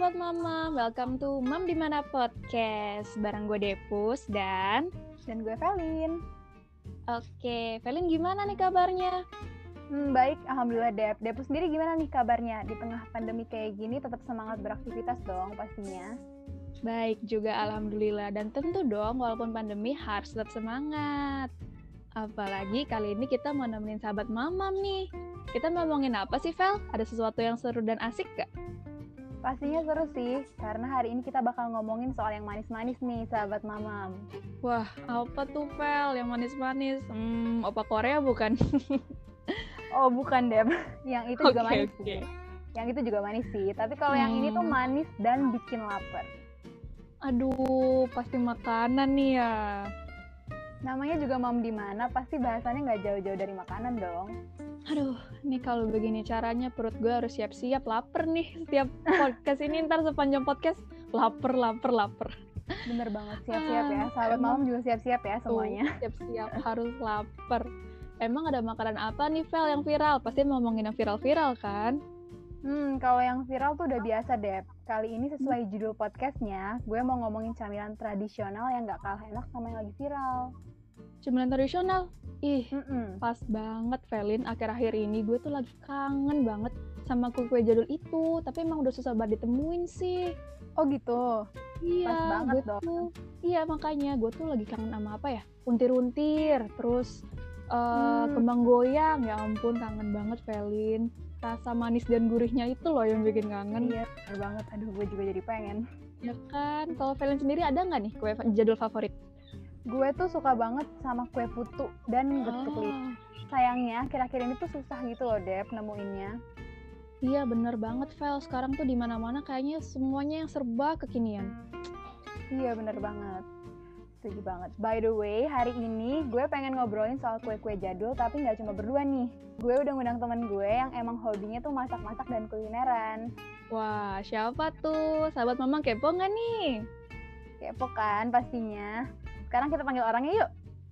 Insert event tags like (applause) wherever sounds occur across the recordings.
sahabat mama, welcome to Mam Di mana Podcast Bareng gue Depus dan Dan gue Velin. Oke, Velin gimana nih kabarnya? Hmm, baik, Alhamdulillah Dep. Depu sendiri gimana nih kabarnya? Di tengah pandemi kayak gini tetap semangat beraktivitas dong pastinya. Baik juga Alhamdulillah Dan tentu dong walaupun pandemi harus tetap semangat Apalagi kali ini kita mau nemenin sahabat mamam nih Kita mau ngomongin apa sih Vel? Ada sesuatu yang seru dan asik gak? Pastinya seru sih, karena hari ini kita bakal ngomongin soal yang manis-manis nih, sahabat mamam. Wah, apa tuh Vel yang manis-manis? Hmm, opa Korea bukan? (laughs) Oh bukan Dep, yang itu juga Oke, manis oke. sih. Yang itu juga manis sih, tapi kalau yang ini tuh Hmm. manis dan bikin lapar. Aduh, pasti makanan nih ya Namanya juga mam di mana, pasti bahasannya nggak jauh-jauh dari makanan dong. Aduh, nih kalau begini caranya perut gue harus siap-siap lapar nih setiap podcast ini ntar sepanjang podcast lapar, lapar, lapar. Bener banget, siap-siap ya. Ah, Sahabat mamam juga siap-siap ya semuanya. Siap-siap harus lapar. Emang ada makanan apa nih Vel yang viral? Pasti ngomongin yang viral-viral kan? Hmm, kalau yang viral tuh udah biasa, Dep. Kali ini sesuai judul podcastnya, gue mau ngomongin camilan tradisional yang gak kalah enak sama yang lagi viral. Cemilan tradisional. Ih, Mm-mm. pas banget Velin. Akhir-akhir ini gue tuh lagi kangen banget sama kue-kue jadul itu. Tapi emang udah susah banget ditemuin sih. Oh gitu. Iya, Pas banget gue dong. tuh. Iya makanya gue tuh lagi kangen sama apa ya? Untir-untir, terus eh, Hmm. kembang goyang. Ya ampun, kangen banget Velin. Rasa manis dan gurihnya itu loh yang bikin kangen. Iya, bener banget. Aduh, gue juga jadi pengen. Ya kan? Kalau Velin sendiri ada nggak nih kue jadul favorit? Gue tuh suka banget sama kue putu dan getuk lidi. Sayangnya, akhir-akhir ini tuh susah gitu loh, Dep, nemuinnya. Iya bener banget Vel. Sekarang tuh di mana-mana kayaknya semuanya yang serba kekinian. Iya, bener banget. Setuju banget. By the way, hari ini gue pengen ngobrolin soal kue-kue jadul, tapi nggak cuma berdua nih. Gue udah ngundang temen gue yang emang hobinya tuh masak-masak dan kulineran. Wah, siapa tuh? Sahabat mama kepo nggak nih? Kepo kan pastinya. Sekarang kita panggil orangnya yuk.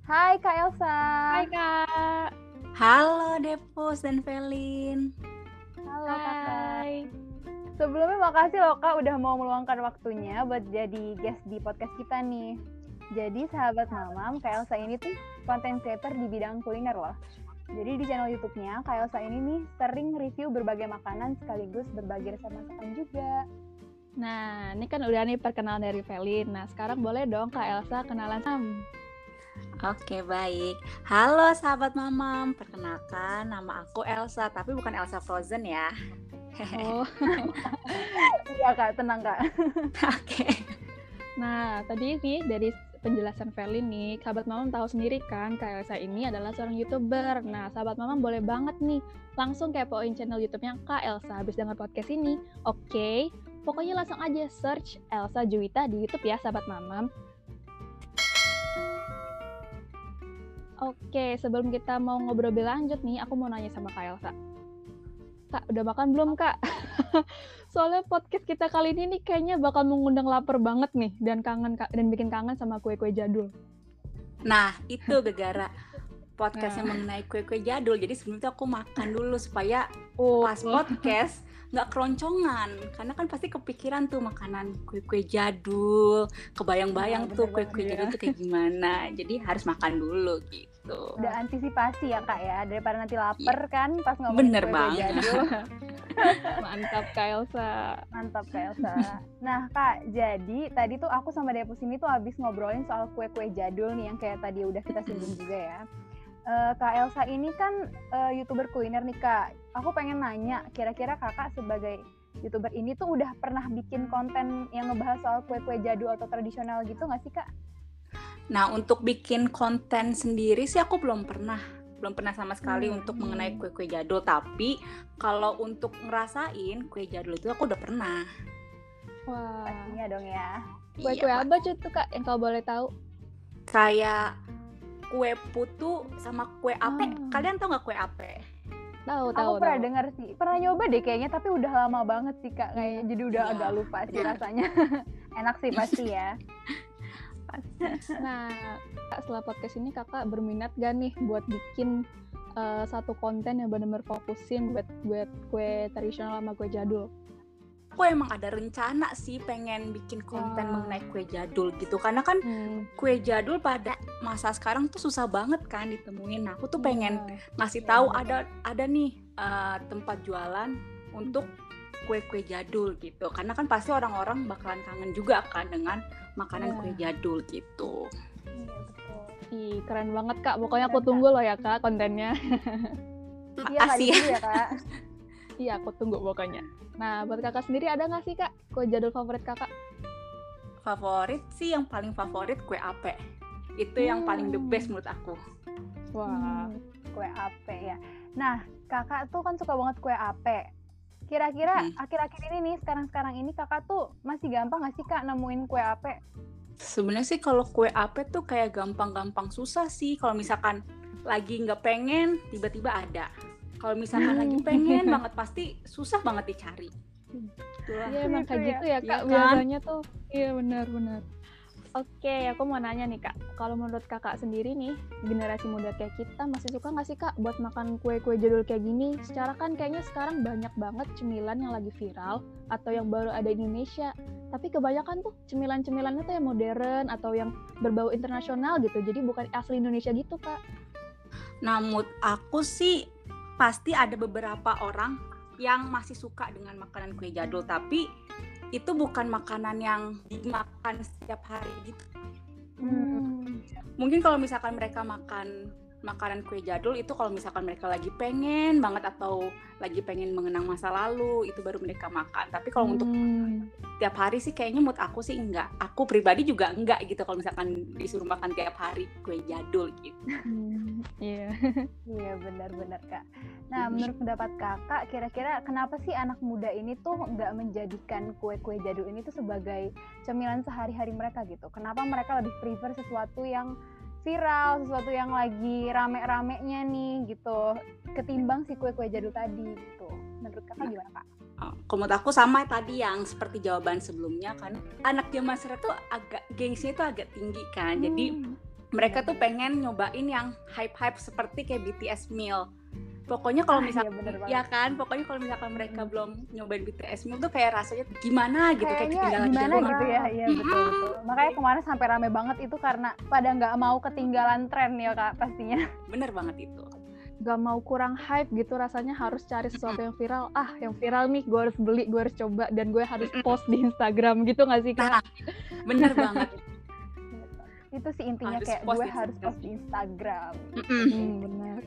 Hai Kak Elsa. Hai kak. Halo Depus dan Velin. Halo kakak. Hai. Sebelumnya makasih loh kak udah mau meluangkan waktunya buat jadi guest di podcast kita nih. Jadi sahabat mamam, Kak Elsa ini tuh content creator di bidang kuliner loh. Jadi di channel YouTube-nya, Kak Elsa ini nih sering review berbagai makanan sekaligus berbagi resep masakan juga. Nah, ini kan udah nih perkenalan dari Velin. Nah, sekarang boleh dong Kak Elsa kenalan Sam. Oke baik. Halo sahabat mamam, perkenalkan nama aku Elsa, tapi bukan Elsa Frozen ya. Oh, (laughs) Iya kak, tenang kak. (laughs) Oke. nah tadi nih dari penjelasan Velin nih, sahabat mamam tahu sendiri kan Kak Elsa ini adalah seorang youtuber. Nah, sahabat mamam boleh banget nih langsung kepoin channel YouTube-nya Kak Elsa habis dengar podcast ini. Oke, pokoknya langsung aja search Elsa Juwita di YouTube ya, sahabat mamam. Oke, sebelum kita mau ngobrol lebih lanjut nih, aku mau nanya sama Kak Elsa. Kak, udah makan belum Kak? (laughs) Soalnya podcast kita kali ini nih kayaknya bakal mengundang lapar banget nih dan kangen dan bikin kangen sama kue-kue jadul. Nah itu gara-gara (laughs) podcast yang mengenai kue-kue jadul. Jadi sebelum itu aku makan dulu supaya Oh, pas podcast nggak keroncongan. Karena kan pasti kepikiran tuh makanan kue-kue jadul. Kebayang-bayang Nah, tuh kue-kue banget jadul ya. tuh kayak gimana. Jadi harus makan dulu gitu. Udah antisipasi ya kak ya, daripada nanti lapar kan pas ngomongin Bener kue-kue banget. jadul. (laughs) mantap Kak Elsa. Mantap Kak Elsa. Nah Kak, jadi tadi tuh aku sama Depus ini tuh abis ngobrolin soal kue-kue jadul nih yang kayak tadi udah kita singgung juga ya. Eh, Kak Elsa ini kan eh, youtuber kuliner nih Kak. Aku pengen nanya, kira-kira kakak sebagai youtuber ini tuh udah pernah bikin konten yang ngebahas soal kue-kue jadul atau tradisional gitu nggak sih Kak? Nah, untuk bikin konten sendiri sih aku belum pernah. Belum pernah sama sekali Hmm. untuk mengenai kue-kue jadul. Tapi kalau untuk ngerasain kue jadul itu aku udah pernah. Wah. Pastinya dong ya. Kue-kue Iya, apa tuh Kak yang kau boleh tahu? Kayak kue putu sama kue ape. Ah. Kalian tahu nggak kue ape? Tahu, tahu, aku pernah tahu. dengar sih, pernah nyoba deh kayaknya, tapi udah lama banget sih Kak kayaknya. Jadi udah Iya. agak lupa sih Iya. rasanya. (laughs) Enak sih (laughs) pasti ya. Nah, Kak, setelah podcast ini kakak berminat gak nih buat bikin eh, satu konten yang benar-benar fokusin buat buat kue tradisional sama kue jadul? aku emang ada rencana sih pengen bikin konten Wah. mengenai kue jadul gitu karena kan Hmm. kue jadul pada masa sekarang tuh susah banget kan ditemuin. Nah, aku tuh pengen Iya. ngasih tahu ada ada nih eh, tempat jualan untuk kue-kue jadul gitu. Karena kan pasti orang-orang bakalan kangen juga kan dengan makanan Iya. kue jadul gitu. Iya, betul. Ih, keren banget kak. Pokoknya aku Keren, tunggu loh ya kak kontennya. (laughs) Iya, ya. ya, Kak. (laughs) Iya, aku tunggu pokoknya. Nah, buat kakak sendiri ada nggak sih kak kue jadul favorit kakak? Favorit sih yang paling favorit kue ape. Itu yang paling the Hmm. best menurut aku. Wah, Hmm, kue ape ya. Nah, kakak tuh kan suka banget kue ape. Kira-kira Hmm. akhir-akhir ini nih, sekarang-sekarang ini kakak tuh masih gampang gak sih kak nemuin kue ape? Sebenarnya sih kalau kue ape tuh kayak gampang-gampang susah sih. Kalau misalkan lagi nggak pengen, tiba-tiba ada. Kalau misalkan Hmm. lagi pengen (laughs) banget, pasti susah banget dicari. Itulah. Iya emang Gitu kayak ya. gitu ya Iya kak kan? biasanya tuh. Iya benar-benar. Oke, aku mau nanya nih kak. Kalau menurut kakak sendiri nih, generasi muda kayak kita masih suka nggak sih kak buat makan kue-kue jadul kayak gini? Secara kan kayaknya sekarang banyak banget cemilan yang lagi viral atau yang baru ada di Indonesia. Tapi kebanyakan tuh cemilan-cemilannya tuh yang modern atau yang berbau internasional gitu. Jadi bukan asli Indonesia gitu kak. Menurut aku sih pasti ada beberapa orang yang masih suka dengan makanan kue jadul, tapi itu bukan makanan yang dimakan setiap hari gitu. Hmm. Mungkin kalau misalkan mereka makan makanan kue jadul itu kalau misalkan mereka lagi pengen banget atau lagi pengen mengenang masa lalu itu baru mereka makan. Tapi kalau untuk Hmm. tiap hari sih kayaknya mood aku sih enggak. Aku pribadi juga enggak gitu kalau misalkan disuruh makan tiap hari kue jadul gitu. Hmm, Iya. (laughs) Iya benar-benar kak. Nah menurut pendapat kakak, kira-kira kenapa sih anak muda ini tuh nggak menjadikan kue-kue jadul ini tuh sebagai cemilan sehari-hari mereka gitu? Kenapa mereka lebih prefer sesuatu yang viral, sesuatu yang lagi rame-ramenya nih gitu, ketimbang si kue-kue jadul tadi gitu? Menurut kakak Nah. gimana kak? Kalau menurut aku sama tadi yang seperti jawaban sebelumnya kan anak zaman sekarang tuh agak gengsinya tuh agak tinggi kan jadi Hmm. mereka tuh pengen nyobain yang hype-hype seperti kayak BTS Meal pokoknya kalau Ah, iya, bener ya kan pokoknya kalau misalkan mereka Mm. belum nyobain BTS Meal tuh kayak rasanya gimana gitu kayak Kayaknya ketinggalan gimana zaman. gitu ya, iya betul betul. Makanya kemarin sampai rame banget itu karena pada nggak mau ketinggalan tren ya kak pastinya. bener banget itu gak mau kurang hype gitu rasanya harus cari sesuatu yang viral ah yang viral nih gue harus beli gue harus coba dan gue harus post di Instagram gitu gak sih kak? Nah, bener (laughs) banget itu sih intinya Harus kayak gue harus Instagram. post di Instagram. Mm-mm, Hmm, benar.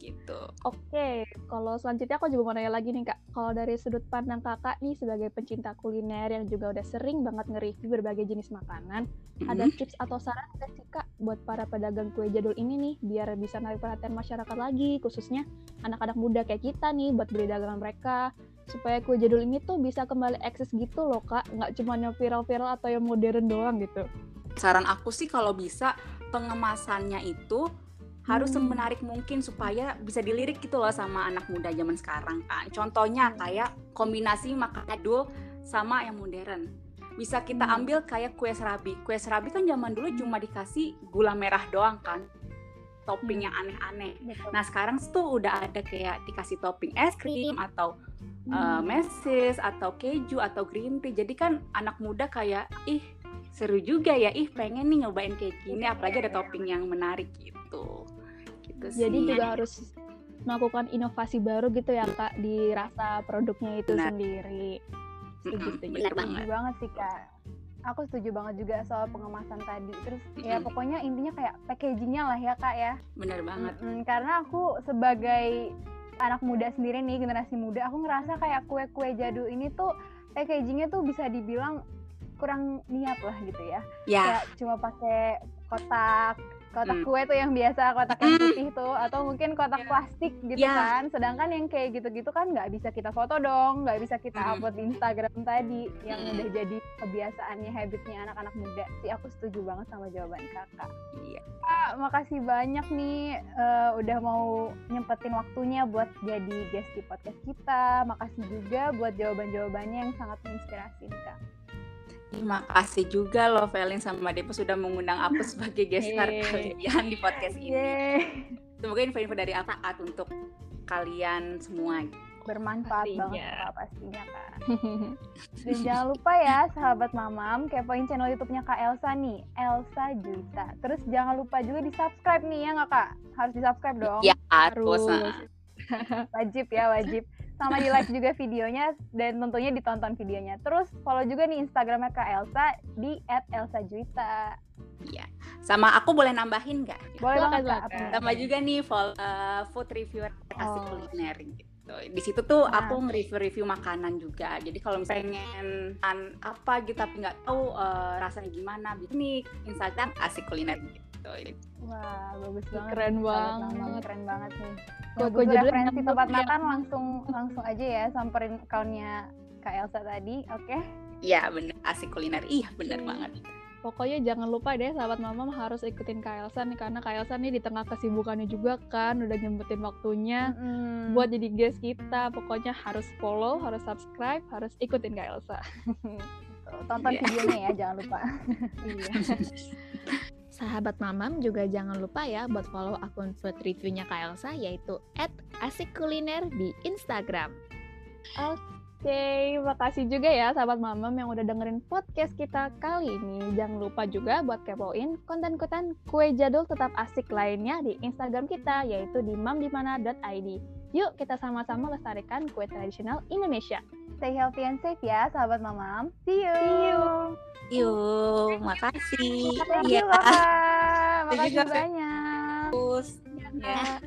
Gitu Oke, kalau selanjutnya aku juga mau nanya lagi nih kak. Kalau dari sudut pandang kakak nih sebagai pencinta kuliner yang juga udah sering banget nge-review berbagai jenis makanan, ada Mm-mm. tips atau saran nggak sih kak buat para pedagang kue jadul ini nih biar bisa narik perhatian masyarakat lagi, khususnya anak-anak muda kayak kita nih buat beli dagangan mereka supaya kue jadul ini tuh bisa kembali eksis gitu loh kak, nggak cuma yang viral-viral atau yang modern doang gitu. saran aku sih kalau bisa pengemasannya itu harus Hmm. semenarik mungkin supaya bisa dilirik gitu loh sama anak muda zaman sekarang kan. Contohnya kayak kombinasi makan jadul sama yang modern. Bisa kita Hmm. ambil kayak kue serabi. Kue serabi kan zaman dulu cuma dikasih gula merah doang kan. Topping Hmm. yang aneh-aneh. Betul. Nah sekarang tuh udah ada kayak dikasih topping es krim atau uh, Hmm. mesis atau keju atau green tea. Jadi kan anak muda kayak ih seru juga ya, ih pengen nih nyobain kayak gini. Apalagi ada topping yang menarik gitu. Gitu sih. Jadi juga harus melakukan inovasi baru gitu ya kak di rasa produknya itu Benar. sendiri. Setuju, Mm-mm, setuju. benar banget. banget sih kak. Aku setuju banget juga soal pengemasan tadi. Terus ya Mm-mm. pokoknya intinya kayak packagingnya lah ya kak ya. Bener banget. Mm-mm, karena aku sebagai anak muda sendiri nih generasi muda, aku ngerasa kayak kue-kue jadul ini tuh packagingnya tuh bisa dibilang kurang niat lah gitu ya. Ya, Kayak cuma pakai kotak kotak Hmm. kue tuh yang biasa kotak yang Hmm. putih tuh atau mungkin kotak Ya. plastik gitu Ya. kan sedangkan yang kayak gitu-gitu kan nggak bisa kita foto dong nggak bisa kita Hmm. upload di Instagram tadi yang Hmm. udah jadi kebiasaannya habitnya anak-anak muda sih aku setuju banget sama jawaban kakak iya. Kak, makasih banyak nih eh, udah mau nyempetin waktunya buat jadi guest di podcast kita makasih juga buat jawaban-jawabannya yang sangat menginspirasi nih, kak Terima kasih juga loh Velin sama Depo sudah mengundang aku sebagai guest star kalian di podcast ini. Yeay. Semoga info-info dari aku untuk kalian semua. bermanfaat Pastinya. banget kak pastinya kak (laughs) dan jangan lupa ya sahabat mamam kepoin channel YouTube-nya kak Elsa nih Elsa Juita terus jangan lupa juga di subscribe nih ya nggak kak harus di subscribe dong Ya, harus. Harus. (laughs) wajib ya wajib sama di like juga videonya dan tentunya ditonton videonya terus follow juga nih Instagramnya kak Elsa di @elsajuita Iya. Sama aku boleh nambahin nggak? boleh banget? Sama juga nih follow uh, food reviewer kasih Oh. kuliner gitu. Di situ tuh Nah. aku nge-review-review makanan juga. Jadi kalau misalnya pengen apa gitu tapi nggak tahu uh, rasanya gimana, nih Instagram asik kuliner gitu. Wah, bagus banget. Keren banget. Mama. Keren banget nih. Kue butuh jadulnya referensi tempat banget ya. makan langsung langsung aja ya samperin accountnya Kak Elsa tadi, oke? Iya bener asik kuliner. Iya bener Oke. banget. Pokoknya jangan lupa deh sahabat mama harus ikutin Kak Elsa nih karena Kak Elsa nih di tengah kesibukannya juga kan udah nyempetin waktunya Mm-mm. buat jadi guest kita. Pokoknya harus follow, harus subscribe, harus ikutin Kak Elsa. Tonton Iya. videonya ya, jangan lupa. (laughs) Iya. Sahabat Mamam juga jangan lupa ya buat follow akun food reviewnya Kak Elsa yaitu @asikkuliner di Instagram. Oke, makasih juga ya sahabat mamam yang udah dengerin podcast kita kali ini. Jangan lupa juga buat kepoin konten-konten kue jadul tetap asik lainnya di Instagram kita yaitu di mamdimana.id. Yuk kita sama-sama lestarikan kue tradisional Indonesia. Stay healthy and safe ya, sahabat mamam. See you. See you. Yuk, makasih. Thank Iya. you, Kakak. Makasih banyak. Terus. Ya.